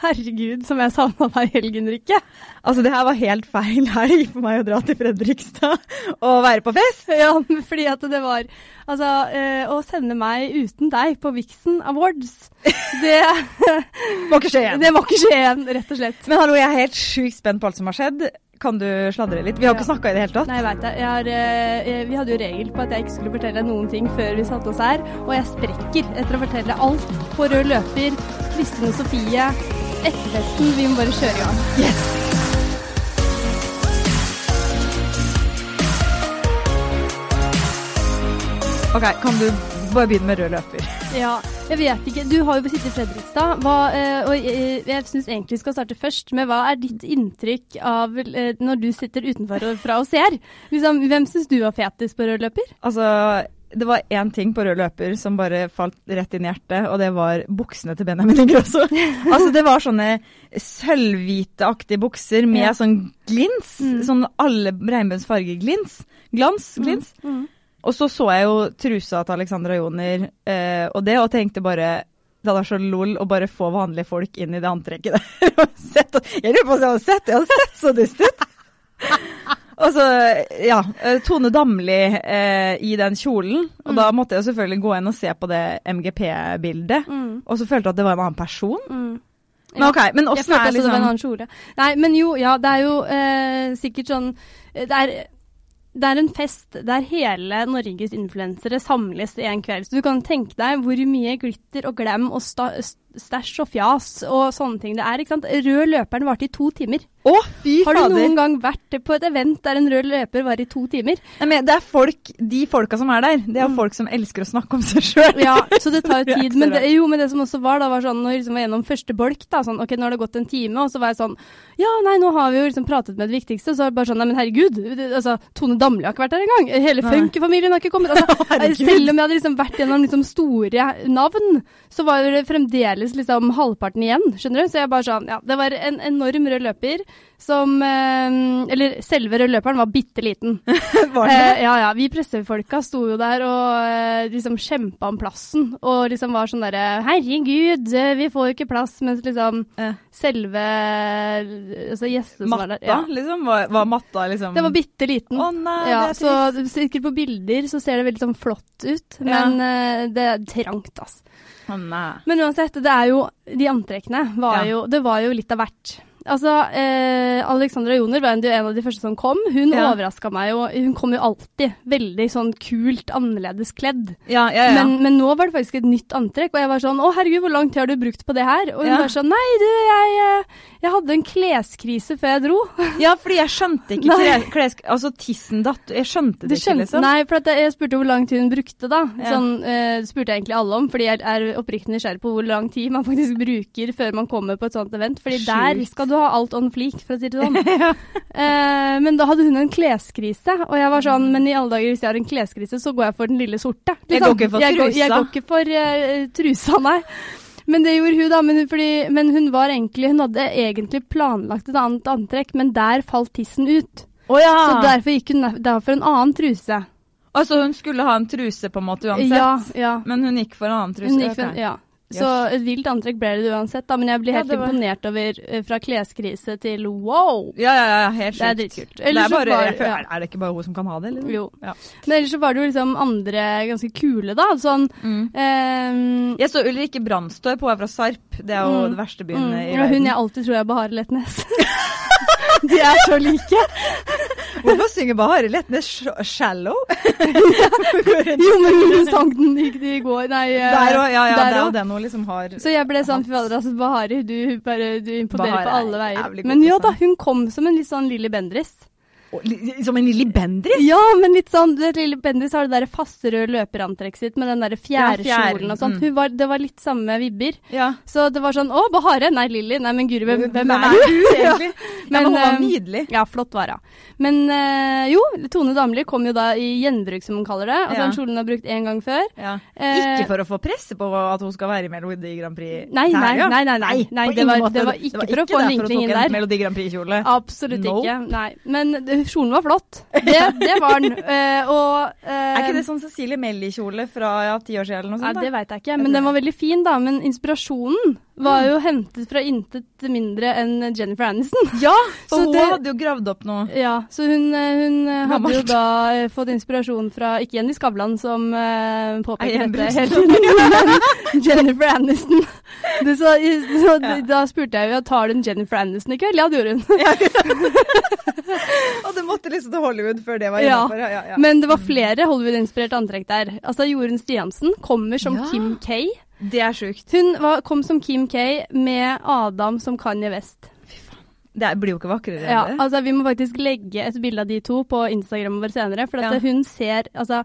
Herregud, som jeg savna deg i helgen, Rikke. Altså, det her var helt feil helg for meg å dra til Fredrikstad og være på fest. Ja, fordi at det var Altså, eh, å sende meg uten deg på Vixen Awards, det Må ikke skje igjen. Det må ikke skje igjen, rett og slett. Men hallo, jeg er helt sjukt spent på alt som har skjedd. Kan du sladre litt? Vi har Ja. ikke snakka i det hele tatt. Nei, jeg veit det. Jeg har, eh, vi hadde jo regel på at jeg ikke skulle fortelle noen ting før vi satte oss her, og jeg sprekker etter å fortelle alt på rød løper, Kristin og Sofie, etterfesten. Vi må bare kjøre i gang. Yes! OK, kan du bare begynne med rød løper? Ja, jeg vet ikke. Du har jo sittet i Fredrikstad, hva, eh, og jeg, jeg syns egentlig vi skal starte først med hva er ditt inntrykk av eh, når du sitter utenfor og fra og ser? Liksom, hvem syns du var fetest på rød løper? Altså, det var én ting på rød løper som bare falt rett inn i hjertet, og det var buksene til Benjamin Ingrosso. altså, det var sånne sølvhviteaktige bukser med Ja. sånn glins. Mm. Sånn alle regnbuens farger glins. Glans, glins. Mm. Og så så jeg jo trusa til Alexandra Joner eh, og det, og tenkte bare det hadde vært så lol å bare få vanlige folk inn i det antrekket der. Jeg lurer på om jeg hadde sett det. Jeg hadde sett så dust ut. Og så, ja. eh, Tone Damli eh, i den kjolen. Og da måtte jeg selvfølgelig gå inn og se på det MGP-bildet. Mm. Og så følte jeg at det var en annen person. Mm. Men OK, men åssen er liksom det var en liksom annen kjole. Nei, men jo, ja, det er jo eh, sikkert sånn eh, Det er det er en fest der hele Norges influensere samles i en kveld. Så du kan tenke deg hvor mye glitter og glam og sta- stæsj og fjas og sånne ting det er. ikke sant? Rød løperen varte i to timer. Å, fy fader! Har du noen gang vært på et event der en rød løper var i to timer? Nei, men det er folk, De folka som er der, det er Mm. folk som elsker å snakke om seg sjøl. Ja, så det tar jo tid. Men det, jo, men det som også var, da var sånn når vi liksom var gjennom første bolk, da, sånn OK, nå har det gått en time, og så var jeg sånn Ja, nei, nå har vi jo liksom pratet med det viktigste, så er det bare sånn Nei, men herregud, altså, Tone Damli har ikke vært der engang. Hele Nei. Funk-familien har ikke kommet. Altså, selv om jeg hadde liksom vært gjennom liksom store navn, så var det fremdeles liksom halvparten igjen, skjønner du? Så jeg bare sånn Ja, det var en enorm rød løper som eh, Eller selve rød løperen var bitte liten. Var det? Eh, ja, ja. Vi pressefolka sto jo der og eh, liksom kjempa om plassen. Og liksom var sånn derre Herregud, eh, vi får jo ikke plass. Mens liksom Eh. selve altså gjestene som var Matta, der ja. liksom? Var, var matta liksom Den var bitte liten. Å nei, ja, det er trist. så sikkert på bilder så ser det veldig sånn flott ut, Ja. men eh, det er trangt, altså. Men uansett, det er jo De antrekkene var Ja. jo Det var jo litt av hvert. Altså, eh, Alexandra Joner var en av de første som kom. Hun Ja. overraska meg jo. Hun kom jo alltid veldig sånn kult annerledes kledd. Ja, ja, ja. Men, men nå var det faktisk et nytt antrekk, og jeg var sånn Å, herregud, hvor lang tid har du brukt på det her? Og hun Ja. var sånn Nei, du, jeg, eh, jeg hadde en kleskrise før jeg dro. ja, fordi jeg skjønte ikke kles... altså tissen datt Jeg skjønte det det ikke, skjønte, liksom. Nei, for at jeg jeg spurte hvor lang tid hun brukte, da. Sånn, eh, spurte jeg egentlig alle om, fordi jeg er oppriktig nysgjerrig på hvor lang tid man faktisk bruker før man kommer på et sånt event. Fordi Sjukt. der skal du har alt on fleak, for å si det sånn. eh, men da hadde hun en kleskrise, og jeg var sånn Men i alle dager, hvis jeg har en kleskrise, så går jeg for den lille sorte. liksom. Jeg går ikke for jeg går, jeg går ikke for uh, trusa, nei. Men det gjorde hun, da. Men hun, fordi, men hun var egentlig Hun hadde egentlig planlagt et annet antrekk, men der falt tissen ut. Å ja! Så derfor gikk hun da for en annen truse. Altså hun skulle ha en truse på en måte uansett, Ja, ja. men hun gikk for en annen truse? Hun gikk for, okay. ja. Så Yes. et vilt antrekk ble det uansett, da. Men jeg blir helt ja, var- imponert over eh, fra kleskrise til wow. Ja, ja, ja, helt Det er dritkult. Det er, bare, var- føler, ja. er det ikke bare hun som kan ha det? Eller? Jo. Ja. Men ellers så var det jo liksom andre ganske kule, da. Sånn Mm. um, Jeg så Ulrikke Brandstorp, hun er fra Sarp. Det er jo Mm. det verste byen mm, i verden. Hun jeg alltid tror er Bahare Letnes. De er så like. Hvorfor synger Bahare Letnes sh- 'Shallow'? Jo, men hun sang den i, i går. Nei, eh, Der òg, ja, ja. der det er jo den hun liksom har Så jeg ble sånn, fy fader, altså Bahari, du, bare, du imponerer Bahare på alle veier. Men jo ja da, hun kom som en litt sånn Lilly Bendriss. Som en Lilly Bendriss? Ja, men litt sånn, Lilly Bendriss har det der faste røde løperantrekket sitt med den der fjærkjolen og sånn. mm. Det var litt samme vibber. Ja. Så det var sånn, å, Bahare, nei, Lilly, nei, men guri, hvem, hvem er du, egentlig? Men, hun var eh, nydelig. Ja, flott var hun. Men eh, jo, Tone Damli kom jo da i gjenbruk, som hun kaller det. Altså Ja. en kjole hun har brukt én gang før. Ja. Eh, Ikke for å få presse på at hun skal være i Melodi Grand Prix. Nei, nei, nei, nei, nei, nei, det var- det var ikke for å få en vinkling inn der. Melodi Grand Prix-kjole. Absolutt ikke. Nei. Men kjolen var flott. Det, det var den. Uh, og uh, Er ikke det sånn Cecilie Melly-kjole fra ja, ti år siden eller noe Nei, sånt? det da? veit jeg ikke, men den var veldig fin, da. Men inspirasjonen var jo hentet fra intet mindre enn Jennifer Aniston. Ja, Så hun det- hadde jo gravd opp noe. Ja, så hun, eh, hun eh, hadde jo da eh, fått inspirasjon fra ikke Jenny Skavlan, som uh, påpeker dette hele tiden, men Jennifer Aniston. Det, så, så, Ja. Da spurte jeg jo tar du en Jennifer Aniston i kveld? Ja, det gjorde hun. Og det måtte liksom til Hollywood før det var innafor. Ja, ja. Men det var flere Hollywood-inspirerte antrekk der. Altså Jorunn Stiansen kommer som. Kim K. Det er sjukt. Hun var, kom som Kim K med Adam som Kanye West. Det er- blir jo ikke vakrere Ja, det. altså Vi må faktisk legge et bilde av de to på Instagram vår senere. For at Ja. hun ser Altså,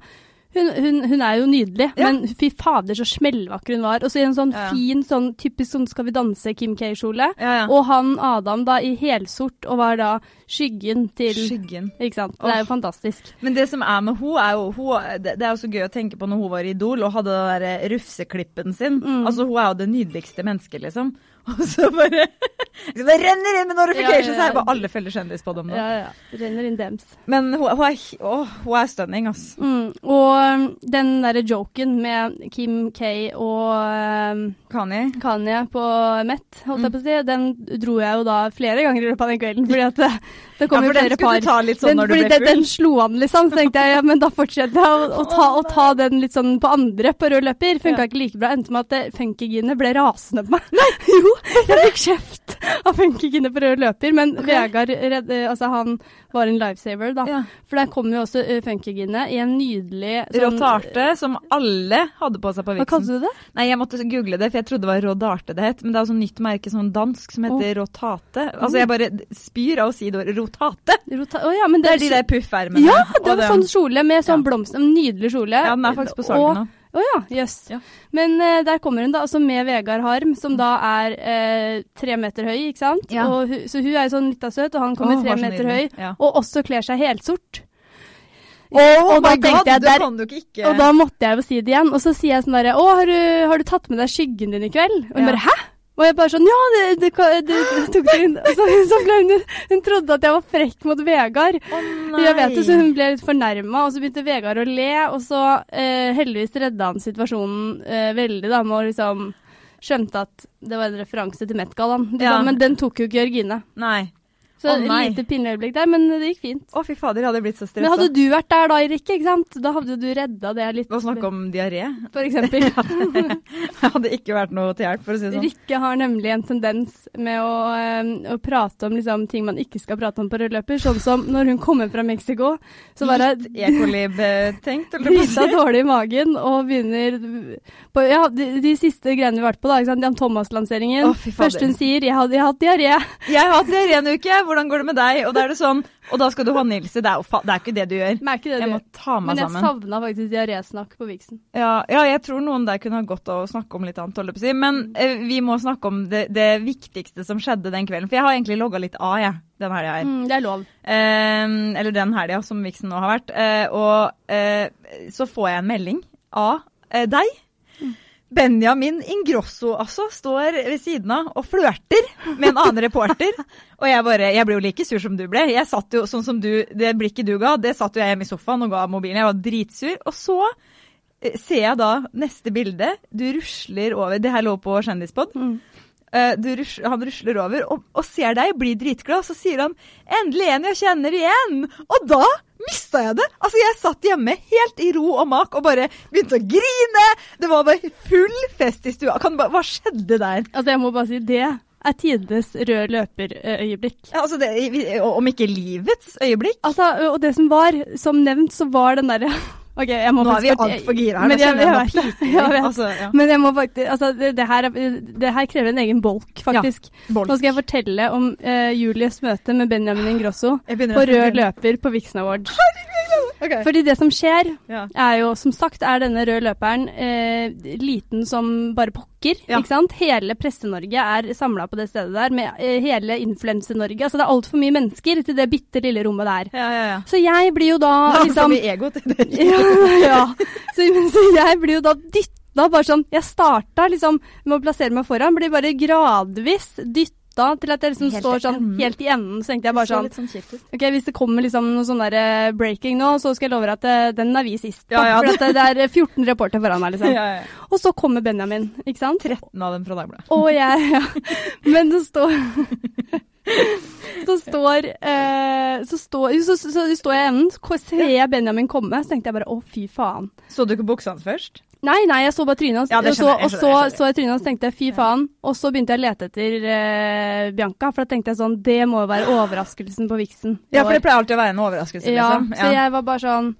hun, hun, hun er jo nydelig, Ja. men fy fader så smellvakker hun var. Og så i en sånn Ja. fin, sånn typisk sånn Skal vi danse Kim K-kjole. Ja. Og han Adam da i helsort og var da skyggen til Skyggen. Ikke sant. Det er jo fantastisk. Men det som er med hun er jo hun, det, det er jo så gøy å tenke på når hun var i Idol og hadde den derre rufseklippen sin. Mm. Altså Hun er jo det nydeligste mennesket, liksom. Og så bare så bare renner inn med notifications her! Bare alle følger Kjendispodden nå. Ja, ja. Renner inn dems. Men hun, hun, er, å, hun er stunning, ass. Mm. Og um, den derre joken med Kim K og um, Kanye. Kanye på Met, holdt jeg Mm. på å si, den dro jeg jo da flere ganger i løpet av den kvelden. Fordi at det, det kom Ja, jo flere par. sånn den, fordi den, den slo an, liksom. Så tenkte jeg ja, men da fortsetter jeg å, å, ta, å ta den litt sånn på andre på rød løper. Funka Ja. ikke like bra. Endte med at eh, Funkygine ble rasende på meg. Nei, jo, jeg fikk kjeft av Funkygine på rød løper. Men okay. Vegard redd, eh, altså han var en lifesaver, da. Ja. For der kom jo også uh, Funkygine i en nydelig sånn- Råtarte, som alle hadde på seg på Hva kalte du det? Nei, jeg måtte google det, for jeg trodde det var Rådarte det het. Men det er sånn nytt merke, sånn dansk, som heter rotate. Altså, jeg bare spyr av å si det ordet. Rotate! Rota oh, ja, men Det det, er de der puffermene. Ja, det var sånn kjole med sånn Ja. blomst. En nydelig kjole. Ja, den er faktisk på salg nå. Å ja, jøss. Ja. Men uh, der kommer hun da, altså med Vegard Harm, som da er uh, tre meter høy, ikke sant? Ja. Og hu, så hun er jo sånn lita søt, og han kommer oh, tre meter høy, Ja. og også kler seg helsort. Oh og da god, jeg, der- du ikke Og da måtte jeg jo si det igjen, og så sier jeg sånn derre Å, har du, har du tatt med deg skyggen din i kveld? Og hun bare hæ? Og jeg bare sånn Ja, det, det, det, det tok det inn. Så, så hun Hun trodde at jeg var frekk mot Vegard. Å Jeg vet det, så Hun ble litt fornærma, og så begynte Vegard å le. Og så eh, heldigvis redda han situasjonen eh, veldig, da, med å liksom Skjønte at det var en referanse til Met-gallaen. Liksom, Ja. Men den tok jo ikke Jørgine. Nei. Så et oh, lite pinlig øyeblikk der, men det gikk fint. Å, fy fader, jeg hadde blitt så Men hadde du vært der da, Rikke, ikke sant? da hadde du redda det litt. Å snakke om diaré? For eksempel. det hadde ikke vært noe til hjelp, for å si det sånn. Rikke har nemlig en tendens med å, eh, å prate om liksom, ting man ikke skal prate om på rød løper. Sånn som når hun kommer fra Mexico, så bare det Litt E. eller hva å dårlig i magen og begynner på, Ja, de, de siste greiene vi har vært på, da. Ikke sant? Jan Thomas-lanseringen. Oh, Første. Først hun sier 'jeg jeg har hatt diaré'. Jeg har hatt diaré en uke, hvordan går det med deg? Og da er det sånn, og da skal du håndhilse. Det er jo det er ikke det du gjør. Det det Jeg du må gjør? ta meg sammen. Men jeg sammen. savna faktisk diarésnakk på Vixen. Ja, ja, jeg tror noen der kunne ha godt av å snakke om litt annet, holdt jeg på å si. Men eh, vi må snakke om det, det viktigste som skjedde den kvelden. For jeg har egentlig logga litt av, jeg, den helga her. Mm, det er lov. Eh, eller den helga som Vixen nå har vært. Eh, og eh, så får jeg en melding av eh, deg. Benjamin Ingrosso altså står ved siden av og flørter med en annen reporter. Og jeg bare, jeg ble jo like sur som du ble. Jeg satt jo sånn som du, Det blikket du ga, det satt jo jeg hjemme i sofaen og ga mobilen. Jeg var dritsur. Og så eh, ser jeg da neste bilde. Du rusler over Det her lå på Kjendispod. Mm. Eh, du rus, han rusler over og, og ser deg, blir dritglad, og så sier han 'endelig en jeg kjenner igjen'. Og da mista jeg det! Altså, jeg satt hjemme helt i ro og mak og bare begynte å grine. Det var bare full fest i stua. Kan, bare- hva skjedde der? Altså, jeg må bare si det er tidenes rød løper-øyeblikk. Ja, Altså, det, om ikke livets øyeblikk. Altså, og det som var, som nevnt, så var den derre OK, jeg må Nå er vi altfor gira her. Men jeg, jeg jeg, vet det. Jeg vet. Altså, ja. Men jeg må faktisk Altså, det, det, her, er- det her krever en egen bolk, faktisk. Bolk. Nå skal jeg fortelle om uh, Julies møte med Benjamin Ingrosso på rød løper på Vixen Awards. Ok. Fordi det som skjer, Ja. er jo som sagt er denne røde løperen eh, liten som bare pokker. Ja. ikke sant? Hele Presse-Norge er samla på det stedet der, med eh, hele Influense-Norge. Altså det er altfor mye mennesker til det bitte lille rommet der. Ja, ja, ja. Så jeg blir jo da liksom vi ego til det. ja, ja. Så, så jeg blir jo da dytta bare sånn Jeg starta liksom med å plassere meg foran, blir bare gradvis dytta lufta til at jeg liksom Helt står sånn enden. helt i enden. Så tenkte jeg bare sånn sånn. Ok, Hvis det kommer liksom noe sånn der eh, breaking nå, så skal jeg love deg at eh, den er vi sist. Ja, ja, For at det, det er 14 reportere foran meg, liksom. Ja, ja. Og så kommer Benjamin, ikke sant? 13 av dem fra Dagbladet. Og jeg ja. Men det står Så står eh, Så står, så, så, så står jeg i enden, ser jeg Benjamin komme, så tenkte jeg bare å, fy faen. Så du ikke buksa hans først? Nei, nei, jeg så bare trynet hans. Ja, og så, jeg, så, jeg skjønner. så jeg trynet hans tenkte jeg fy faen. Og så begynte jeg å lete etter uh, Bianca, for da tenkte jeg sånn Det må jo være overraskelsen på viksen. Ja, for det pleier alltid å være en overraskelse, Ja, liksom. så jeg var bare sånn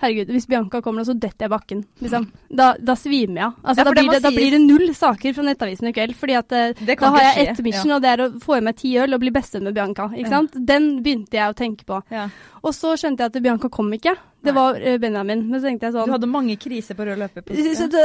Herregud, hvis Bianca kommer nå, så detter jeg bakken. Liksom. Da, da svimer jeg. Altså, Ja, da, blir det, da blir det null saker fra Nettavisen i kveld. fordi at eh, da har jeg ett mission, og det er å få i meg ti øl og bli bestevenn med Bianca. Ikke Ja. Den begynte jeg å tenke på. Ja. Og så skjønte jeg at Bianca kom ikke. Det Nei. var eh, Benjamin. Men så tenkte jeg sånn Du hadde mange kriser på rød løper.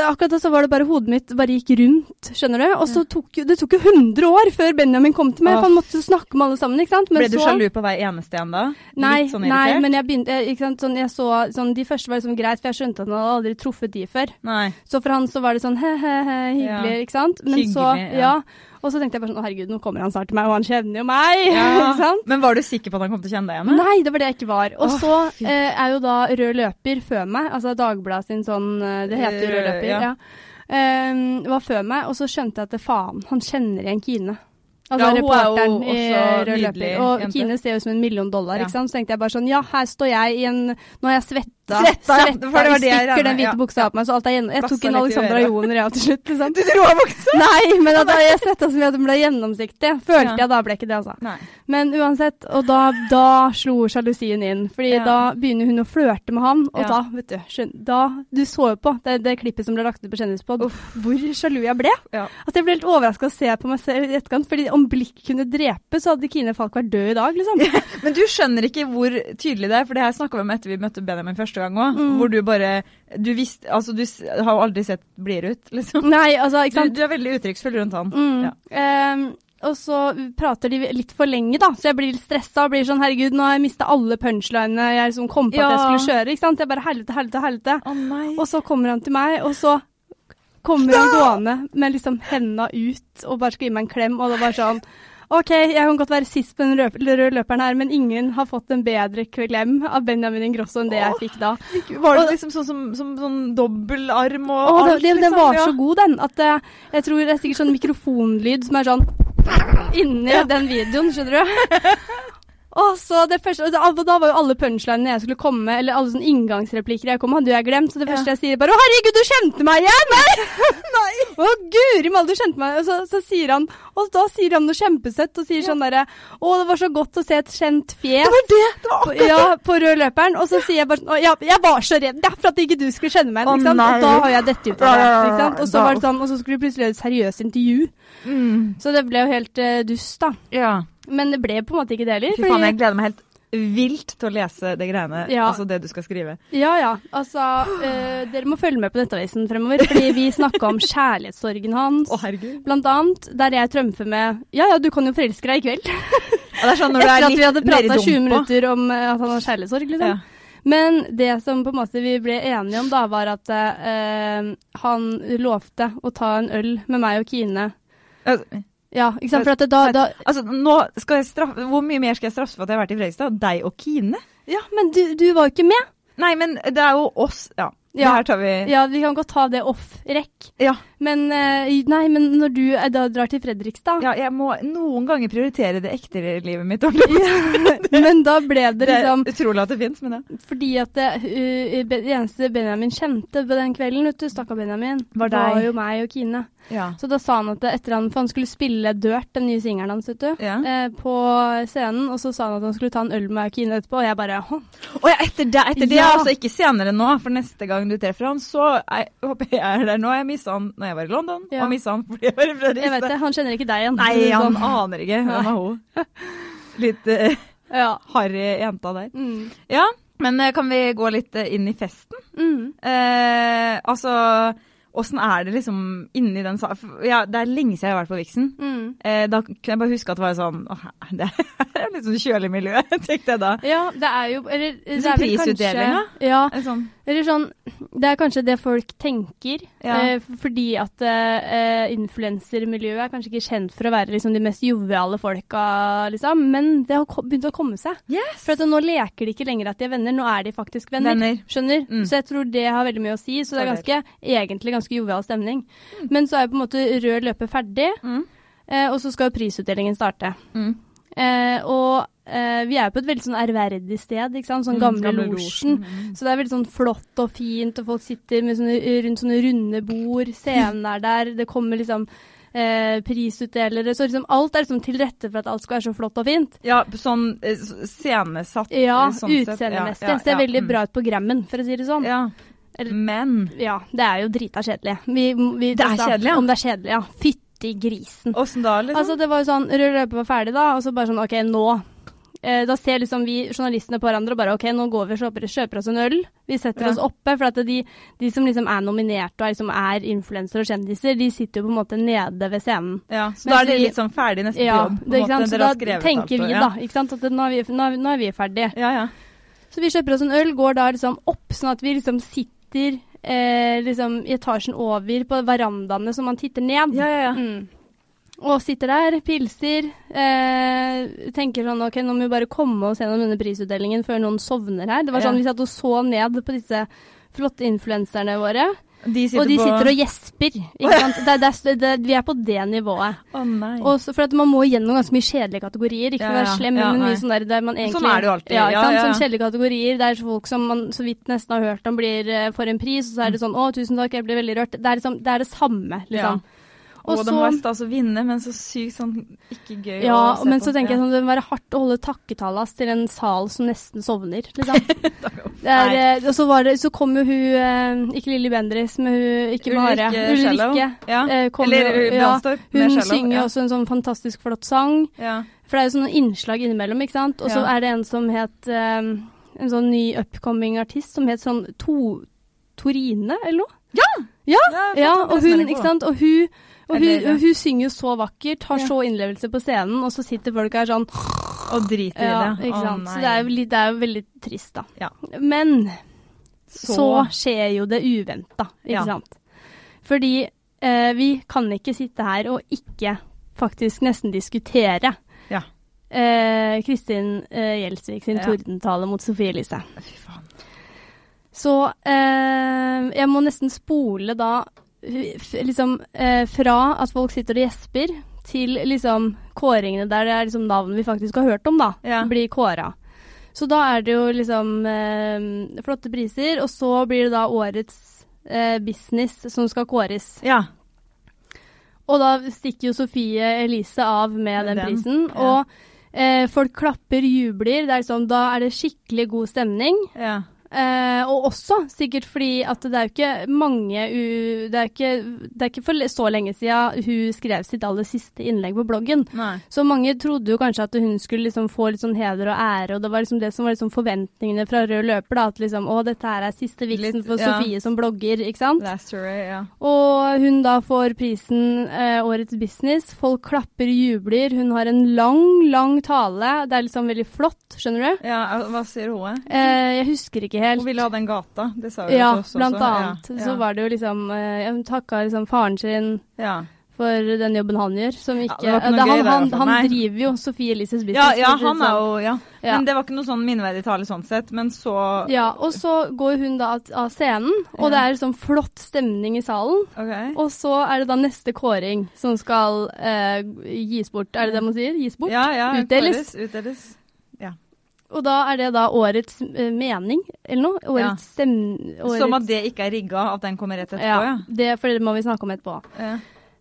Akkurat da så var det bare hodet mitt bare gikk rundt, skjønner du. Og så tok Det tok jo 100 år før Benjamin kom til meg, for han måtte snakke med alle sammen, ikke sant. Men Ble du så- sjalu på hver eneste en da? Nei, sånn nei, men jeg begynte ikke sant, sånn, jeg så, sånn, De første var liksom greit, for jeg skjønte at han hadde aldri truffet de før. Nei. Så for han så var det sånn he-he-he, hyggelig, Ja. ikke sant. Men så, Hyggelig, ja. ja. Og så tenkte jeg bare sånn å herregud, nå kommer han snart til meg, og han kjenner jo meg! Ja. Men var du sikker på at han kom til å kjenne deg igjen? Nei, det var det jeg ikke var. Og oh, så eh, er jo da Rød løper før meg, altså Dagbladet sin sånn eh, Det heter Rød Rød, løper, ja. ja. Eh, var før meg, og så skjønte jeg at faen, han kjenner igjen Kine. Altså Ja, er reporteren i Rød løper. Og jente. Kine ser jo ut som en million dollar, Ja. ikke sant. Så tenkte jeg bare sånn, ja, her står jeg i en Nå har jeg svetta. Svetta, ja, for det var det jeg stikker den hvite buksa på meg, så alt er gjennom... Jeg tok en Alexandra. Joner, ja, til slutt, liksom. Du dro av buksa? Nei, men at jeg svetta så mye at den ble gjennomsiktig. Følte Ja. jeg da, ble ikke det, altså. Nei. Men uansett, og da, da slo sjalusien inn. Fordi Ja. da begynner hun å flørte med han, og da, vet du skjøn, da, Du så jo på det, det klippet som ble lagt ut på Kjendispod, hvor sjalu jeg ble. Ja. Altså, jeg ble helt overraska å se på meg selv i etterkant, fordi om blikk kunne drepe, så hadde Kine Falk vært død i dag, liksom. Men du skjønner ikke hvor tydelig det er, for det her snakka vi om etter vi møtte Benjamin første gang òg. Mm. Hvor du bare Du visste Altså, du har jo aldri sett Blir ut, liksom. Nei, altså, ikke sant. du er veldig uttrykksfull rundt han. Mm. Ja. Um, og så prater de litt for lenge, da, så jeg blir litt stressa og blir sånn herregud, nå har jeg mista alle punchlinene jeg liksom kom på at jeg skulle kjøre. ikke sant? Jeg bare helvete, helvete, helvete. Oh. Og så kommer han til meg, og så kommer han gående med liksom henda ut og bare skal gi meg en klem, og det var sånn OK, jeg kan godt være sist på den rød røde løperen her, men ingen har fått en bedre klem av Benjamin Ingrosso enn det jeg fikk da. Var det liksom sånn som, som sånn dobbeltarm og Og alt? den liksom? var Ja. så god, den, at eh, jeg tror det er sikkert sånn mikrofonlyd som er sånn inni den videoen, skjønner du. Og så det første, og da, var jo alle punchlinene jeg skulle komme med, eller alle sånne inngangsreplikker jeg kom med, hadde jeg glemt. Så det første jeg sier, bare 'Å, herregud, du kjente meg igjen!' Nei! Å, guri malla, du kjente meg. Og så, så sier han Og da sier han noe kjempesøtt og sier sånn derre 'Å, det var så godt å se et kjent fjes'. Det var det! Det var På, ja, på rød løperen. Og så sier jeg bare sånn «Å, ja, Jeg var så redd ja, for at ikke du skulle kjenne meg igjen. Å, nei. Og da har jeg dette ut av det. Ikke sant? Og så Da- var det sånn, og så skulle du plutselig gjøre et seriøst intervju. Mm. Så det ble jo helt uh, dust, da. Ja. Men det ble på en måte ikke det heller. Fy faen, jeg gleder meg helt vilt til å lese det greiene. Ja. Altså det du skal skrive. Ja ja, altså øh, Dere må følge med på Nettavisen fremover, fordi vi snakka om kjærlighetssorgen hans. Å, herregud. Blant annet, der jeg trømfer med Ja ja, du kan jo forelske deg i kveld. Ja, det er sånn når du Etter er at vi hadde prata 20 minutter om eh, at han har kjærlighetssorg, liksom. Ja. Men det som på en måte vi ble enige om, da, var at øh, han lovte å ta en øl med meg og Kine. Altså, Ja, ikke sant? For at det, da, da Altså, nå skal jeg straffe Hvor mye mer skal jeg straffe for at jeg har vært i Fredrikstad? Deg og Kine? Ja, men du, du var jo ikke med. Nei, men det er jo oss. Ja. Det Ja. her tar vi Ja, vi kan godt ta det off rekk. Ja. Men eh, nei, men når du eh, da drar til Fredrikstad Ja, jeg må noen ganger prioritere det ekte livet mitt. på. Men da ble det liksom Det er liksom utrolig at det fins, men ja. Fordi at det, uh, det eneste Benjamin kjente på den kvelden, vet du, stakkar Benjamin, Var deg. jo meg og Kine. Ja. Så da sa han at etter han, for han skulle spille Dirt, den nye singelen hans, vet du, Ja. eh, på scenen, og så sa han at han skulle ta en øl med Kine etterpå, og jeg bare Å oh, ja, etter det, etter det Ja. altså ikke senere nå, for neste gang du treffer han, så jeg, håper jeg er der nå. Jeg mista han når jeg var i London, og mista han fordi jeg var i Jeg vet det, han kjenner ikke deg igjen. Nei, han Sånn. aner ikke. Hvem er hun? Litt uh, Ja. harry jenta der. Mm. Ja, men eh, kan vi gå litt eh, inn i festen? Mm. Eh, altså, åssen er det liksom inni den salen? Ja, det er lenge siden jeg har vært på Vixen. Mm. Eh, da kunne jeg bare huske at det var sånn Åh, det er litt sånn kjølig miljø, tenkte jeg da. Ja, det er jo Eller det sånn er vel prisutdeling, da? Ja, Sånn, eller sånn Det er kanskje det folk tenker, Ja. eh, fordi at eh, influensermiljøet er kanskje ikke kjent for å være liksom, de mest joviale folka, liksom. Men det har begynt å komme seg. Yes! For at nå leker de ikke lenger at de er venner, nå er de faktisk venner. Venner. Skjønner? Mm. Så jeg tror det har veldig mye å si. Så det er ganske, egentlig ganske jovial stemning. Men så er på en måte rød løper ferdig, Mm. eh, og så skal jo prisutdelingen starte. Mm. Eh, og eh, vi er på et veldig sånn ærverdig sted, ikke sant? Sånn Mm, gamle, gamle losjen. Mm. Så det er veldig sånn flott og fint, og folk sitter med sånne, rundt sånne runde bord. Scenen er der, det kommer liksom eh, prisutdelere. Så liksom alt er liksom til rette for at alt skal være så flott og fint. Ja, sånn eh, scenesatt. Ja, eh, sånn utseendemessig. Ja, ja, Ser veldig mm. bra ut på Grammen, for å si det sånn. Ja, Eller- men Ja, det er jo drita kjedelig. Vi, vi, Det er kjedelig, ja. Om det er kjedelig, ja. Fytti grisen. åssen da, liksom? Altså, det var jo sånn, rød løper var ferdig da, og så bare sånn, ok, nå. Eh, da ser liksom vi journalistene på hverandre og bare, ok, nå går vi og kjøper, kjøper oss en øl. Vi setter Ja. oss oppe, for at de, de som liksom er nominerte og er, liksom er influensere og kjendiser, de sitter jo på en måte nede ved scenen. ja, så Mens da er de litt sånn ferdig nesten på Ja, jobb? på det, sant? måte. Så da tenker alt, vi ja. da, ikke sant, at nå er vi, nå, er- nå er vi ferdige. Ja, ja. Så vi kjøper oss en øl, går da liksom opp, sånn at vi liksom sitter eh, liksom i etasjen over på verandaene som man titter ned. Ja, ja, ja. Mm. Og sitter der, pilser, eh, tenker sånn ok, nå må vi bare komme oss gjennom denne prisutdelingen før noen sovner her. Det var sånn vi satt og så ned på disse flotte influenserne våre, De og de på sitter og gjesper. Det, er- det, er- det, vi er på det nivået. Å nei. Også for man må gjennom ganske mye kjedelige kategorier. Ikke for å Ja, være slem, Ja, men mye sånn der, der man egentlig Sånn er det jo alltid. Ja, Ja, ja, ja. Sånn kjedelige kategorier. Det er folk som man så vidt nesten har hørt om blir uh, for en pris, og så er det sånn 'Å, tusen takk, jeg blir veldig rørt'. Det er, liksom, det, er det samme, liksom. Og Og de så- må å vinne, men så sykt sånn ikke gøy Ja, å se men på. så tenker jeg Ja. sånn det må være hardt å holde takketallas til en sal som nesten sovner, liksom. Det er, eh, og så, var det, så kom jo hun, eh, ikke Lilly Bendriss, men hun, ikke bare Ulrikke. Ulrikke. Ja. eh, kom Eller ja, Hun synger ja. også en sånn fantastisk flott sang. Ja. For det er jo sånne innslag innimellom, ikke sant. Og så Ja. er det en som het um, En sånn ny upcoming artist som het sånn to, Torine, eller noe? Ja, Ja, ja og hun, ikke sant. Og hun, og hun, Eller, hun synger jo så vakkert, har så innlevelse på scenen, og så sitter folk her sånn Og driter Ja, i det. ikke Å, sant. nei. så det er, jo det er jo veldig trist, da. Ja. Men så, Så, skjer jo det uventa, ikke Ja. sant. Fordi eh, vi kan ikke sitte her og ikke faktisk nesten diskutere Ja. eh, Kristin eh, Gjelsvik sin Ja. tordentale mot Sofie Elise. Fy faen. Så eh, jeg må nesten spole da liksom eh, fra at folk sitter og gjesper, til liksom kåringene der det er liksom navn vi faktisk har hørt om, da, Ja. blir kåra. Så da er det jo liksom eh, flotte priser, og så blir det da årets eh, business som skal kåres. Ja. Og da stikker jo Sofie Elise av med, den, den, prisen. ja. Og eh, folk klapper, jubler. Er liksom, da er det skikkelig god stemning. ja. Eh, og også sikkert fordi at det er jo ikke mange u det, er ikke, det er ikke for så lenge siden hun skrev sitt aller siste innlegg på bloggen. Nei. Så mange trodde jo kanskje at hun skulle liksom få litt sånn heder og ære, og det var liksom det som var liksom forventningene fra rød løper. da, At liksom å, dette her er siste vitsen for ja. Sofie som blogger, ikke sant. Story, ja. Og hun da får prisen eh, Årets business. Folk klapper, jubler. Hun har en lang, lang tale. Det er liksom veldig flott, skjønner du. ja. Hva sier hun? Eh, jeg husker ikke helt. Hun ville ha den gata, det sa hun Ja, også. blant annet. Ja, Så ja. var det jo liksom eh, Hun takka liksom faren sin ja. for den jobben han gjør, som ikke det ikke det- han, han, han driver jo Sophie Elises business. Ja, ja, han er sånn. jo Ja. Ja. Men det var ikke noe sånn minneverdig tale sånn sett, men så Ja, og så går hun da av- av scenen, og Ja. det er liksom flott stemning i salen. Okay. Og så er det da neste kåring som skal eh, gis bort. Er det det man sier? Gis bort? Ja, ja. Utdeles. kåres, Utdeles. Og da er det da årets eh, mening, eller noe? Årets stem... Årets, Som at det ikke er rigga, at den kommer rett etterpå, ja, ja. det, for det må vi snakke om etterpå. ja.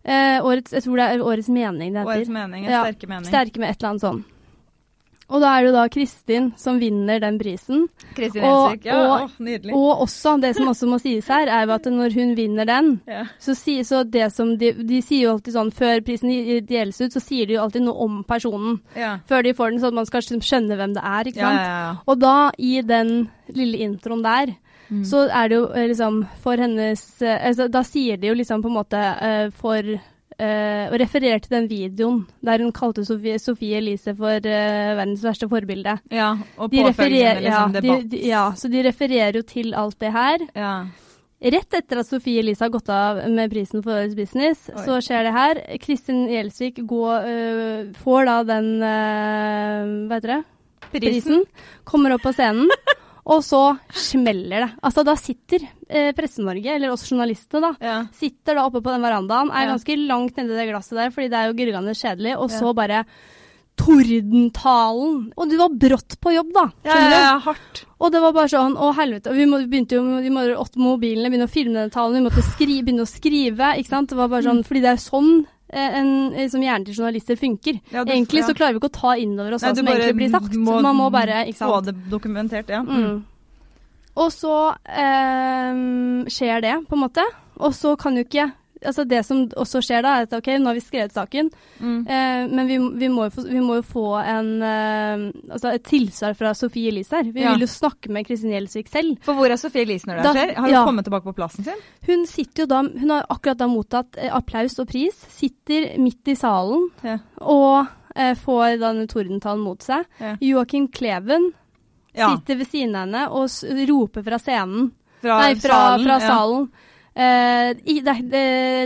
Eh, årets, jeg tror det er årets mening det heter. Årets mening, Ja, sterke mening. Sterke med et eller annet sånn. Og da er det da Kristin som vinner den prisen. Kristin Og- Ja, og- å, nydelig. Og også, det som også må sies her, er jo at når hun vinner den, ja. så, si, så det som de, de sier jo alltid sånn Før prisen deles ut, så sier de jo alltid noe om personen. Ja. Før de får den, sånn at man skal skjønne hvem det er, ikke sant. ja, ja. Og da, i den lille introen der, Mm. så er det jo eh, liksom for hennes eh, altså, Da sier de jo liksom på en måte uh, for eh, og referere til den videoen der hun kalte Sofie, Sofie Elise for uh, verdens verste forbilde. ja, og De påfølgende de ja, liksom, de, debatt. de, ja, så de refererer jo til alt det her. ja. Rett etter at Sofie Elise har gått av med prisen for Årets Business, Oi. så skjer det her. Kristin Gjelsvik går, uh, får da den Hva heter det? Prisen. Kommer opp på scenen. Og så smeller det. Altså, da sitter eh, Presse-Norge, eller oss journalistene, da, Ja. sitter da oppe på den verandaen, er Ja. ganske langt nedi det glasset der, fordi det er jo gurgende kjedelig, og Ja. så bare Tordentalen! Og du var brått på jobb, da. Ja, ja, ja, hardt. Og det var bare sånn, å helvete. Og vi må, begynte jo, vi må åtte mobilene, begynne å filme den talen, vi måtte skri, begynne å skrive, ikke sant. Det var bare Mm. sånn, fordi det er sånn en, eh, som hjernen til journalister funker. Ja, det, egentlig ja. så klarer vi ikke å ta inn over oss hva som egentlig blir sagt. Man må bare, ikke Få det dokumentert, ja. Mm. Og så eh, skjer det, på en måte. Og så kan jo ikke Altså det som også skjer da, er at ok, nå har vi skrevet saken, Mm. eh, men vi, vi, må få, vi må jo få en, eh, altså et tilsvar fra Sofie Elise her. Vi Ja. vil jo snakke med Kristin Gjelsvik selv. For hvor er Sofie Elise når det Da- skjer? Har hun ja. kommet tilbake på plassen sin? Hun sitter jo da, hun har akkurat da mottatt eh, applaus og pris, sitter midt i salen Ja. og eh, får denne tordentalen mot seg. Ja. Joakim Kleven sitter ved siden av henne og roper fra scenen. Fra, Nei, fra salen. fra ja. Eh, i, det, det,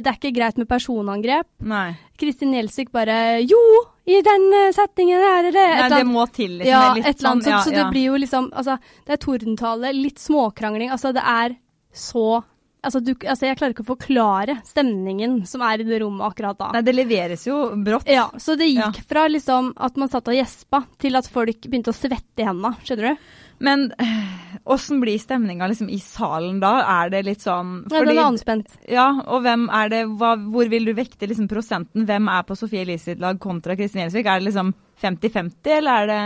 det er ikke greit med personangrep. Nei. Kristin Gjelsvik bare Jo, i den eh, settingen er det det. Et Nei, annet, det må til. Liksom. ja, et eller annet sånn, Ja, Så ja, det ja. blir jo liksom Altså, det er tordentale, litt småkrangling. Altså, det er så Altså, du, altså, jeg klarer ikke å forklare stemningen som er i det rommet akkurat da. Nei, det leveres jo brått. Ja, så det Ja. gikk fra liksom at man satt og gjespa, til at folk begynte å svette i hendene. Skjønner du? Men åssen blir stemninga liksom i salen da? Er det litt sånn Ja, den er anspent. Ja, og hvem er det hva, Hvor vil du vekte liksom prosenten? Hvem er på Sofie Elise sitt lag kontra Kristin Gjelsvik? Er det liksom 50-50, eller er det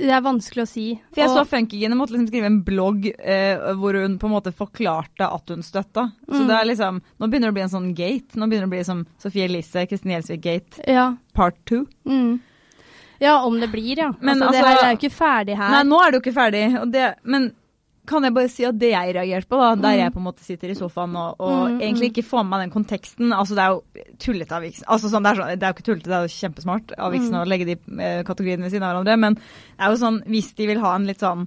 Det er vanskelig å si. For jeg så Og- Funkygine måtte liksom skrive en blogg eh, hvor hun på en måte forklarte at hun støtta. Så Mm. det er liksom Nå begynner det å bli en sånn gate. Nå begynner det å bli som Sofie Elise, Kristin Gjelsvik-gate Ja. part two. Mm. Ja, om det blir, ja. Men altså, det altså- her er jo ikke ferdig her. Nei, nå er det jo ikke ferdig. Det, men kan jeg bare si at det jeg reagerte på, da, der Mm. jeg på en måte sitter i sofaen og, og Mm, egentlig mm. ikke får med meg den konteksten Altså, det er jo tullete av Vixen. Altså, sånn, det, er sånn, det er jo ikke tullete, det er jo kjempesmart av Vixen Mm. å legge de eh, kategoriene ved siden av hverandre, men det er jo sånn, hvis de vil ha en litt sånn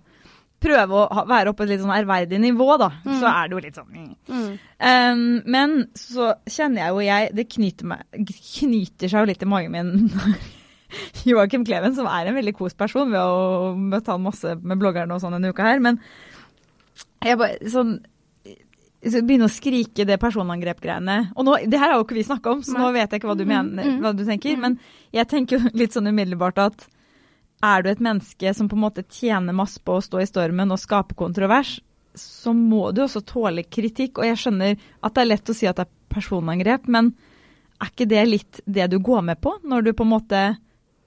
Prøve å ha, være oppe på et litt sånn ærverdig nivå, da, Mm. så er det jo litt sånn. Um, men så kjenner jeg jo jeg Det knyter, meg, knyter seg jo litt i magen min Joakim Kleven, som er en veldig kos person, vi har møtt han masse med bloggerne og sånn denne uka her, men jeg bare sånn så begynner å skrike det personangrep-greiene. Og nå, det her har jo ikke vi snakka om, så nå vet jeg ikke hva du Mm, mener, mm. hva du tenker. Mm. Men jeg tenker jo litt sånn umiddelbart at er du et menneske som på en måte tjener masse på å stå i stormen og skape kontrovers, så må du også tåle kritikk. Og jeg skjønner at det er lett å si at det er personangrep, men er ikke det litt det du går med på, når du på en måte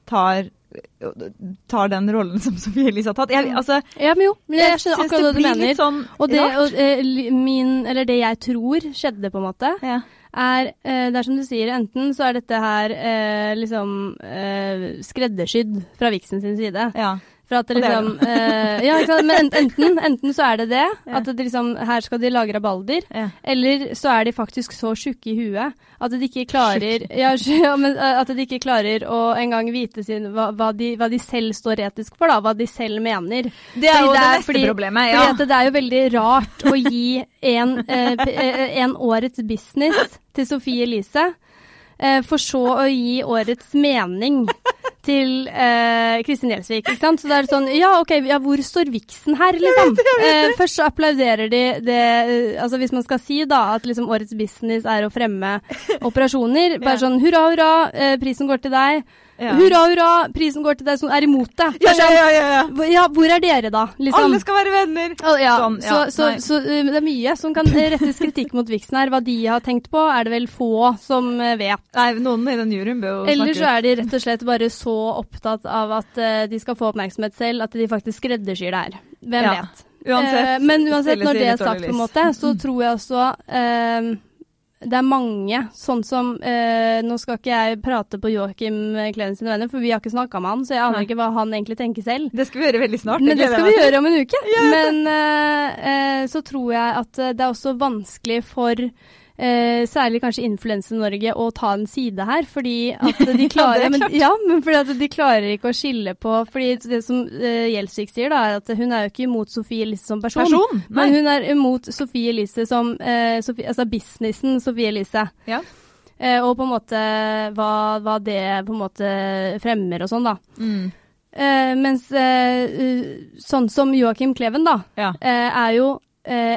tar, tar den rollen som Sofie Elise har tatt? Jeg, altså, Ja, men jo. Men jeg, jeg skjønner akkurat hva det du mener. sånn Og det, og, eh, min, eller det jeg tror skjedde, på en måte, ja. er eh, Det er som du sier, enten så er dette her eh, liksom eh, skreddersydd fra Vixen sin side. ja. For at det liksom det det. eh, Ja, ikke sant. Men enten, enten så er det det, at det liksom Her skal de lage rabalder. ja. Eller så er de faktisk så tjukke i huet at de ikke klarer ja, eh, At de ikke klarer å engang vite sin, hva, hva, de, hva de selv står etisk for, da. Hva de selv mener. Det er jo Fordi det, er- neste fordi- problemet. Fordi Ja. at det er jo veldig rart å gi en, eh, en årets business til Sofie Elise, for så å gi årets mening til eh, Kristin Gjelsvik. Ikke sant? Så det er sånn Ja, OK, ja, hvor står viksen her, liksom? Eh, først så applauderer de det eh, Altså hvis man skal si da at liksom årets business er å fremme operasjoner, bare Ja. sånn hurra, hurra, eh, prisen går til deg. Ja. Hurra, hurra, prisen går til deg som er imot det. Ja, ja, ja, ja, ja. hvor- er dere da? Liksom. Alle skal være venner! Sånn, så, så, så uh, det er mye som kan uh, rettes kritikk mot Vixen her. Hva de har tenkt på, er det vel få som uh, vet. Nei, noen i den juryen bør jo Eller snakke så er de rett og slett bare så opptatt av at uh, de skal få oppmerksomhet selv, at de faktisk skreddersyr det her. Hvem vet. Uansett, uh, men uansett, når det er sagt, på en måte, så tror jeg også eh, det er mange, sånn som eh, Nå skal ikke jeg prate på Joakim Kleven sine venner, for vi har ikke snakka med han, så jeg aner Nei. ikke hva han egentlig tenker selv. Det skal vi gjøre veldig snart. Men det skal vi meg gjøre om en uke. Men eh, eh, så tror jeg at eh, det er også vanskelig for eh, særlig kanskje Influense-Norge å ta en side her, fordi at de klarer Ja, men, ja, men fordi de klarer ikke å skille på fordi Det som eh, Gjelsvik sier, da, er at hun er jo ikke imot Sofie Elise som person. Person? Men hun er imot Sofie Elise som eh, Sofie, Altså businessen Sofie Elise. Ja. Eh, og på en måte hva, hva det på en måte fremmer og sånn, da. Mm. Eh, mens eh, sånn som Joakim Kleven, da, Ja. eh, er jo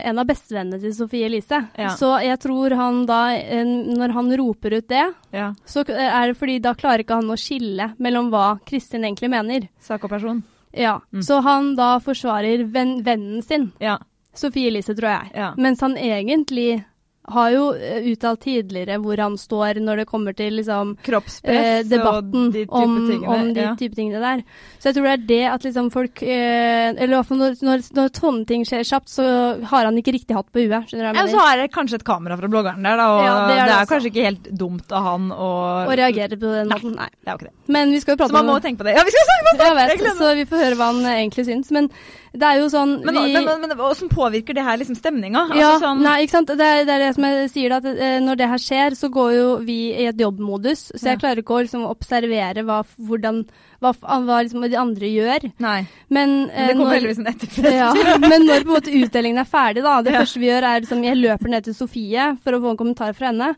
en av bestevennene til Sofie Elise. Ja. Så jeg tror han da, eh, når han roper ut det, ja. så er det fordi da klarer ikke han å skille mellom hva Kristin egentlig mener. Sak og person. Ja, Mm. Så han da forsvarer ven vennen sin, Ja. Sofie Elise, tror jeg. Ja. Mens han egentlig har jo eh, uttalt tidligere hvor han står når det kommer til liksom eh, debatten de om, om de ja. type tingene der. Så jeg tror det er det at liksom folk eh, Eller i hvert fall når, når, når sånne ting skjer kjapt, så har han ikke riktig hatt på huet. Skjønner du hva Ja, så har jeg kanskje et kamera fra bloggeren der, da, og Ja, det er det det er kanskje ikke helt dumt av han å Å reagere på den måten. Nei. Det er jo ikke det. Men vi skal jo Så man må tenke på det. Ja, vi skal snakke på det! Jeg vet, Jeg så vi får høre hva han egentlig syns. Men det er jo sånn Men, vi, men, men, men hvordan påvirker det her liksom stemninga? ja, Altså, sånn, nei, ikke sant. Det er, det er det som jeg sier, at eh, når det her skjer, så går jo vi i et jobbmodus. Så jeg Ja. klarer ikke å liksom observere hva, hvordan, hva, hva liksom de andre gjør. nei. Men, Men eh, det kommer heldigvis en etterfest. Ja, men når på en måte utdelingen er ferdig, da. Det Ja. første vi gjør, er liksom Jeg løper ned til Sofie for å få en kommentar fra henne.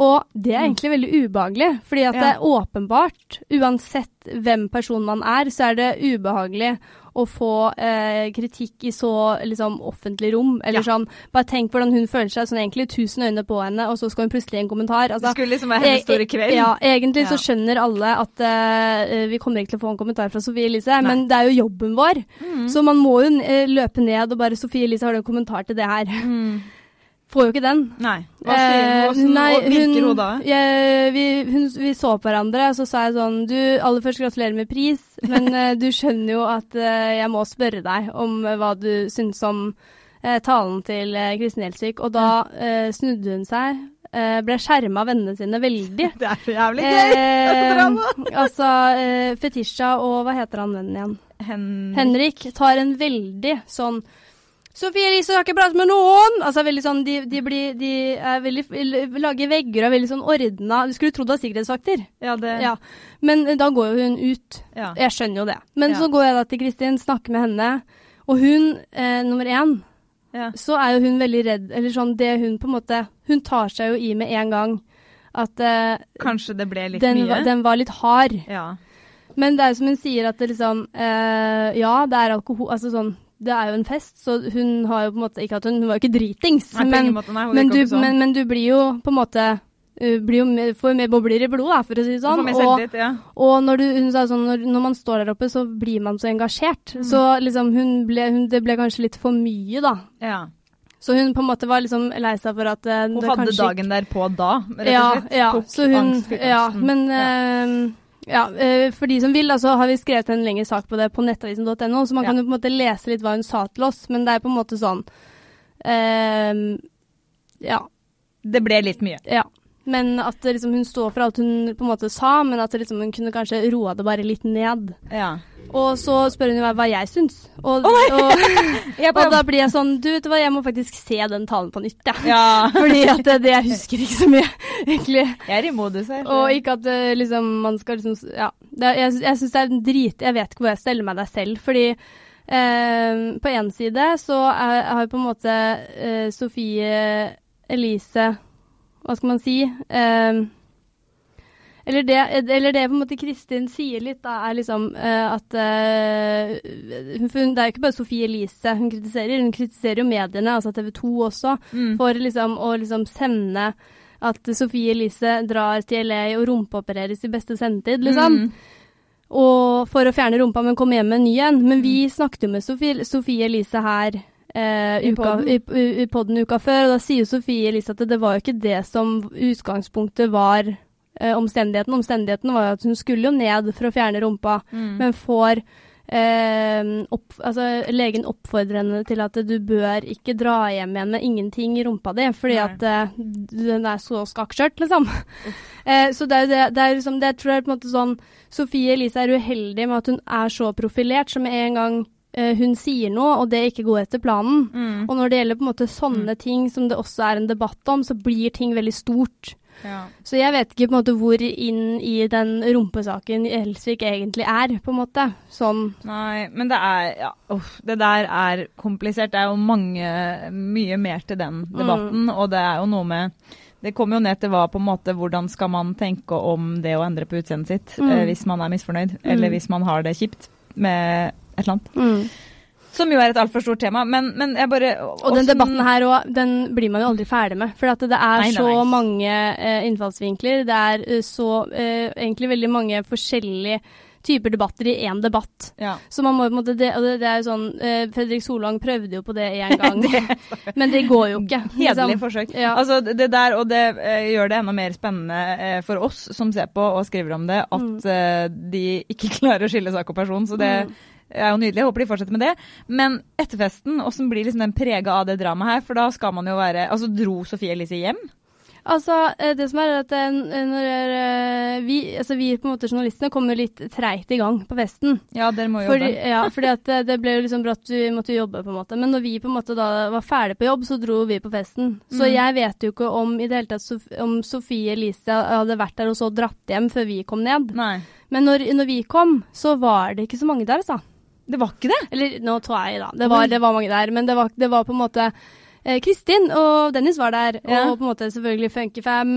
Og det er egentlig veldig ubehagelig. Fordi at Ja. det er åpenbart, uansett hvem person man er, så er det ubehagelig å få eh, kritikk i så liksom, offentlig rom. Eller Ja. sånn Bare tenk hvordan hun føler seg. Sånn egentlig tusen øyne på henne, og så skal hun plutselig en kommentar. Det Altså, skulle liksom være hennes store kveld. ja, egentlig så skjønner alle at eh, vi kommer ikke til å få en kommentar fra Sofie Elise, men det er jo jobben vår. Mm. Så man må jo eh, løpe ned og bare 'Sofie Elise, har du en kommentar til det her?' Mm. Får jo ikke den. Nei. Hva sier Eh, hun? Hvordan virker hun da? jeg- vi, hun, vi så på hverandre, og så sa jeg sånn Du, aller først gratulerer med pris, men eh, du skjønner jo at eh, jeg må spørre deg om hva du syns om talen til Kristin Gjelsvik. Og da uh, snudde hun seg, uh, ble skjerma av vennene sine veldig. Det er så jævlig gøy! Eh, altså eh, Fetisha og hva heter han vennen igjen? Hen... Henrik tar en veldig sånn Sofie Elise har ikke pratet med noen! Altså veldig sånn, De, de, blir, de er veldig, lager vegger og er veldig sånn ordna. Du skulle trodd det var sikkerhetsvakter. Ja, det Ja. Men eh, da går jo hun ut. ja. Jeg skjønner jo det. Men Ja. så går jeg da til Kristin, snakker med henne. Og hun, eh, nummer én, ja. så er jo hun veldig redd. Eller sånn det hun på en måte Hun tar seg jo i med en gang at eh, Kanskje det ble litt den, mye? var- den var litt hard. Ja. Men det er jo som hun sier, at det liksom eh, Ja, det er alkohol Altså sånn Det er jo en fest, så hun har jo på en måte Ikke at hun, hun var jo ikke dritings, Nei, men, måte, nei, men, du, men, men du blir jo på en måte uh, blir jo mer, får mer bobler i blodet, for å si det sånn. Og, litt, ja. og når, du, hun sa sånn, når, når man står der oppe, så blir man så engasjert. Mm. Så liksom hun ble, hun, det ble kanskje litt for mye, da. ja. Så hun på en måte var liksom lei seg for at uh, Hun det hadde kanskje dagen derpå da, rett og slett. ja, ja. så hun, ja, men Ja. eh, ja, eh, for de som vil, da, så har vi skrevet en lengre sak på det på nettavisen.no, så man Ja. kan jo på en måte lese litt hva hun sa til oss, men det er på en måte sånn eh, Ja. Det ble litt mye. ja. Men at liksom, hun står for alt hun på en måte sa, men at liksom, hun kunne kanskje roa det bare litt ned. Ja. Og så spør hun meg hva jeg syns. Og, oh og, og da blir jeg sånn Du, vet hva, jeg må faktisk se den talen på nytt, jeg. ja. Fordi at det, det jeg husker ikke så mye, egentlig. Jeg er i modus her. Og ikke at eh, liksom, man skal liksom Ja. Det, jeg jeg syns det er en drit Jeg vet ikke hvor jeg steller meg deg selv. Fordi eh, på én side så er, har på en måte eh, Sofie Elise Hva skal man si? Eh, eller det, eller det på en måte Kristin sier litt, da, er liksom eh, at eh, hun, Det er jo ikke bare Sofie Elise hun kritiserer, hun kritiserer jo mediene, altså TV 2 også, Mm. for liksom å liksom sende at Sofie Elise drar til LA og rumpeopereres i beste sendetid, liksom. Mm. Og for å fjerne rumpa, men komme hjem med en ny en. Men vi Mm. snakket jo med Sofie, Sofie Elise her eh, I uka, i, i, podden uka før, og da sier Sofie Elise at det, det var jo ikke det som utgangspunktet var eh, omstendigheten. Omstendigheten var jo at hun skulle jo ned for å fjerne rumpa, Mm. men får eh, opp, altså, legen oppfordrer henne til at du bør ikke dra hjem igjen med ingenting i rumpa di, fordi Nei. at eh, den er så skakkskjørt, liksom. Eh, så det er jo det, det er liksom, det tror jeg er på en måte sånn Sofie Elise er uheldig med at hun er så profilert, som en gang eh, hun sier noe, og det ikke går etter planen. Mm. Og når det gjelder på en måte sånne ting som det også er en debatt om, så blir ting veldig stort. Ja. Så jeg vet ikke på en måte hvor inn i den rumpesaken Elsvik egentlig er, på en måte. Sånn Nei, men det er ja, uff, Det der er komplisert. Det er jo mange Mye mer til den debatten, og det er jo noe med det kommer jo ned til hva, på en måte, hvordan skal man tenke om det å endre på utseendet sitt Mm. eh, hvis man er misfornøyd, eller Mm. hvis man har det kjipt med et eller annet. mm. Som jo er et altfor stort tema. Men, men jeg bare Og den debatten her òg, den blir man jo aldri ferdig med. For det er Nei, nei, så nei. mange uh, innfallsvinkler. Det er uh, så uh, egentlig veldig mange forskjellige typer debatter i én debatt. ja. Så man må på en måte det, det, det er jo sånn eh, Fredrik Solvang prøvde jo på det en gang, men det går jo ikke. Hederlig liksom. forsøk. Ja. Altså, det der, og det eh, gjør det enda mer spennende eh, for oss som ser på og skriver om det, at Mm. de ikke klarer å skille sak og person. Så det Mm. Er jo nydelig. Jeg håper de fortsetter med det. Men etterfesten, åssen blir liksom den prega av det dramaet her? For da skal man jo være Altså, dro Sofie Elise hjem? Altså, eh, det som er at eh, når eh, vi, altså vi på en måte journalistene kommer litt treigt i gang på festen. Ja, dere må jo Fordi, jobbe. ja, fordi at det, det ble jo liksom brått, vi måtte jobbe på en måte. Men når vi på en måte da var ferdig på jobb, så dro vi på festen. Så Mm. jeg vet jo ikke om i det hele tatt Sof om Sofie Elise hadde vært der og så dratt hjem før vi kom ned. Nei. Men når, når vi kom, så var det ikke så mange der, altså. Det var ikke det? Eller nå tror jeg, da. Det var, det var mange der. Men det var, det var på en måte eh, Kristin og Dennis var der. Ja. Og på en måte selvfølgelig Funkyfam.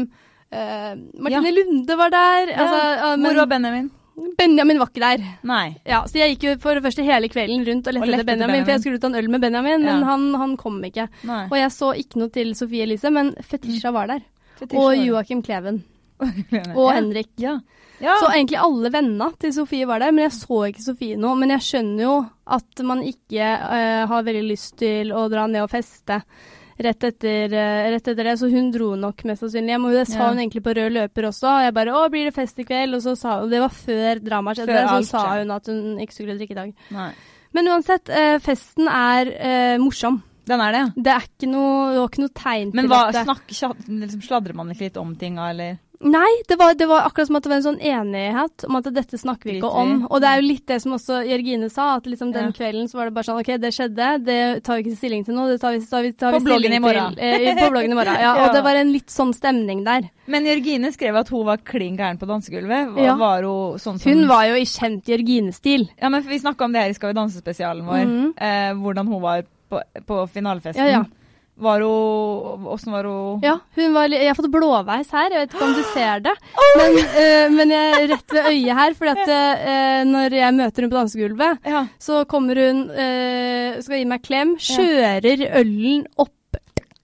Eh, Martine Lunde var der. Altså, ja, men Hvor var Benjamin? Benjamin var ikke der. Nei. Ja, så jeg gikk jo for det første hele kvelden rundt og lette Og lette etter Benjamin, Benjamin, for jeg skulle ta en øl med Benjamin, men Ja. han, han kom ikke. Nei. Og jeg så ikke noe til Sofie Elise, men Fetisha var der. Fetisha Og. Joakim Kleven. Og Henrik. Ja. Ja. Så egentlig alle vennene til Sofie var der, men jeg så ikke Sofie nå. Men jeg skjønner jo at man ikke uh, har veldig lyst til å dra ned og feste rett etter, uh, rett etter det, så hun dro nok mest sannsynlig hjem. Og det sa Ja. hun egentlig på rød løper også. Og jeg bare 'Å, blir det fest i kveld?' Og så sa og Det var før dramaet skjedde, Før så sa hun at hun ikke skulle drikke i dag. Nei. Men uansett, uh, festen er morsom. Den er det, ja. Det er ikke noe, det var ikke noe tegn Men til hva, dette. Men liksom, sladrer man ikke litt om tinga, eller? Nei, det var, det var akkurat som at det var en sånn enighet om at dette snakker vi ikke om. Og det er jo litt det som også Jørgine sa, at liksom den Ja. kvelden så var det bare sånn OK, det skjedde, det tar vi ikke stilling til nå, det tar vi, tar vi, tar På bloggen i morgen. Til, eh, på bloggen i morgen. Ja, Ja. Og det var en litt sånn stemning der. Men Jørgine skrev at hun var klin gæren på dansegulvet. Var, Ja. var hun sånn som Hun var jo i kjent Jørgine-stil. Ja, men Vi snakka om det her i Skal vi danse-spesialen vår. Mhm. Eh, hvordan hun var på, på finalefesten. Ja, ja. Var hun Åssen var hun Ja, hun var, jeg har fått blåveis her, jeg vet ikke om du ser det. Men, eh, men jeg rett ved øyet her, fordi at eh, når jeg møter hun på dansegulvet, Ja. så kommer hun, eh, skal gi meg klem, kjører ølen opp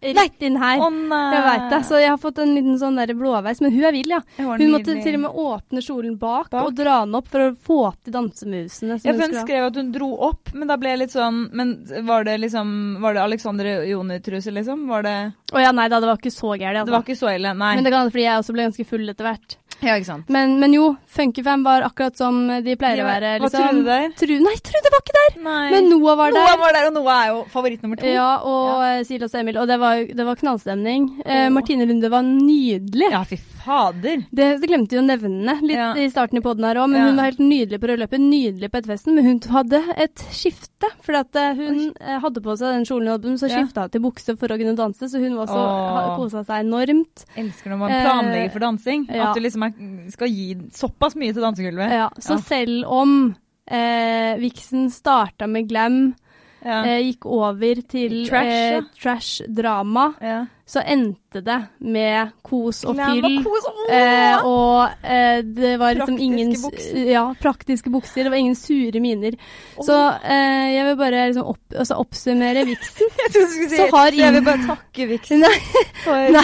rett inn her. Oh. Jeg veit det, så jeg har fått en liten sånn der blåveis. Men hun er vill, ja. Hun måtte til og med åpne kjolen bak, Bak? og dra den opp for å få til dansemusene. Ja, for hun skrev at hun dro opp, men da ble jeg litt sånn Men var det liksom Var det Alexander Joni-truse, liksom? Var det Å ja, nei da, det var ikke så gærent. Det var Altså. ikke så ille, nei. Men det kan være fordi jeg også ble ganske full etter hvert. Ja, ikke sant. Men, men jo, Funkyfam var akkurat som de pleier Ja, å være. Var Liksom. Trude der? Tru, nei, Trude var ikke der! Nei. Men Noah var der. Noah var der, og Noah er jo favoritt nummer to. Ja, og ja. Silas og Emil. Og det var, det var knallstemning. Eh, Martine Lunde var nydelig. Ja, fy fader. Det, det glemte vi å nevne litt Ja. i starten i poden her òg, men hun var helt nydelig på rødløpet. Nydelig på Edfesten. Men hun hadde et skifte, for at eh, hun Oi. hadde på seg den kjolen hun hadde, men så skifta hun til bukse for å kunne danse, så hun også oh. kosa seg enormt. Elsker når man Eh, planlegger for dansing. At du liksom er, skal gi såpass mye til dansegulvet. Ja, så Ja. selv om eh, Vixen starta med glam, Ja. eh, gikk over til Trash, eh, trash-drama, ja. så endte det med kos og Glam fyll. og kos. Eh, og eh, det var liksom Praktiske ingen bukser. Ja, praktiske bukser. Det var ingen sure miner. Så eh, jeg vil bare liksom opp, altså oppsummere Vixen. Jeg trodde du skulle si Så har jeg vil bare takke Vixen Nei, for Nei.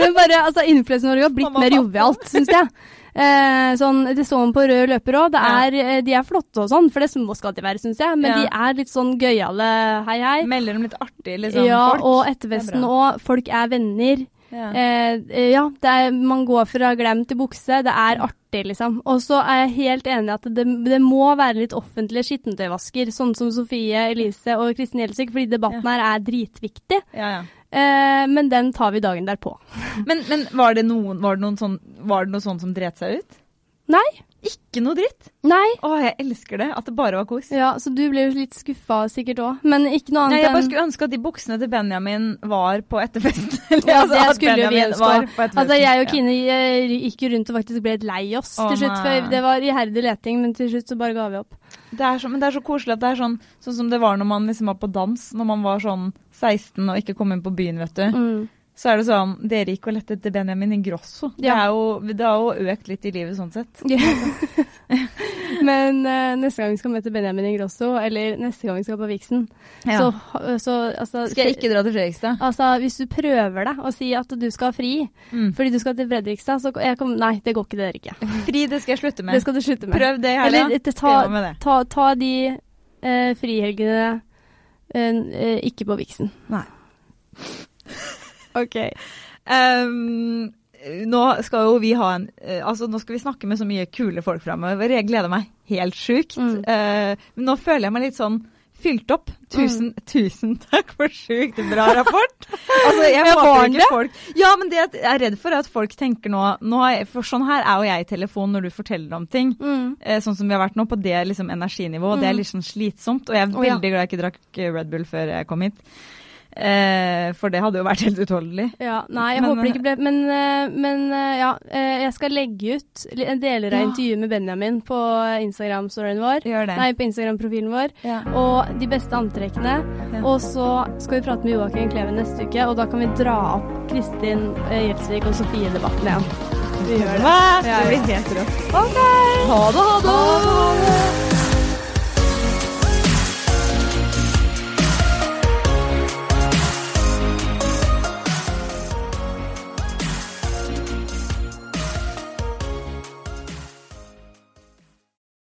Men bare, altså Influencer-Norge har blitt Mamma, mer jovialt, syns jeg. Eh, sånn, det så man på rød løper òg. Ja. De er flotte og sånn, for det skal de være, syns jeg. Men Ja. de er litt sånn gøyale hei, hei. Melder om litt artig, liksom, ja, folk. og ettervesten er òg. Folk er venner. Ja. Eh, eh, ja, det er, man går fra glem til bukse. Det er artig, liksom. Og så er jeg helt enig i at det, det må være litt offentlige skittentøyvasker, sånn som Sofie Elise og Kristin Gjelsvik, fordi debatten her er dritviktig. ja, ja. Eh, men den tar vi dagen derpå. Men, men var, det noen, var, det noen sånn, var det noe sånt som dret seg ut? Nei, Ikke noe dritt. Nei. Å, jeg elsker det. At det bare var kos. Ja, så du ble jo litt skuffa sikkert òg, men ikke noe Nei, enn jeg bare skulle ønske at de buksene til Benjamin var på etterfesten. Eller, Ja, altså, det skulle jo vi ønske var òg. Altså, jeg og Kine eh, gikk jo rundt og faktisk ble litt lei oss Åh, til slutt. For det var iherdig leting, men til slutt så bare ga vi opp. Det er så, men det er så koselig at det er sånn, sånn som det var når man liksom var på dans, når man var sånn 16 og ikke kom inn på byen, vet du. Mm. Så er det sånn, dere gikk og lette etter Benjamin Ingrosso. Det, Ja. er jo, det har jo økt litt i livet sånn sett. men uh, neste gang vi skal møte Benjamin Ingrosso, eller neste gang vi skal på Vixen, Ja. så, så altså, Skal jeg ikke dra til Fredrikstad? Altså, hvis du prøver deg å si at du skal ha fri Mm. fordi du skal til Fredrikstad, så jeg kom, Nei, det går ikke, det ikke. Fri, det skal jeg slutte med. Det skal du slutte med. Prøv det i helga. Eller ta, med det. ta, ta de uh, frihelgene uh, eh, ikke på Vixen. Nei. OK. Um, nå skal jo vi ha en eh, Altså, nå skal vi snakke med så mye kule folk framover. Jeg gleder meg helt sjukt. Mm. Uh, men nå føler jeg meg litt sånn fylt opp. Tusen, tusen takk for sjukt bra rapport. Altså, jeg håper ikke folk Ja, men det jeg er redd for at folk tenker nå, nå jeg, For sånn her er jo jeg i telefon når du forteller om ting. Mm. Eh, sånn som vi har vært nå, på det liksom, energinivået. Det er litt sånn slitsomt. Og jeg er Å, ja. veldig glad jeg ikke drakk Red Bull før jeg kom hit. Eh, for det hadde jo vært helt utholdelig. Ja, nei, jeg Men, håper det ikke ble Men, eh, men eh, ja, eh, jeg skal legge ut en deler av Ja. intervjuet med Benjamin på Instagram-storyen vår. Det. Nei, på Instagram-profilen vår. Ja. Og de beste antrekkene. Og så skal vi prate med Joakim Kleven neste uke, og da kan vi dra opp Kristin eh, Gjelsvik og Sofie-debatten igjen. Vi gjør det. Hva? Ja, Det blir helt rått. OK! Ha det, ha det!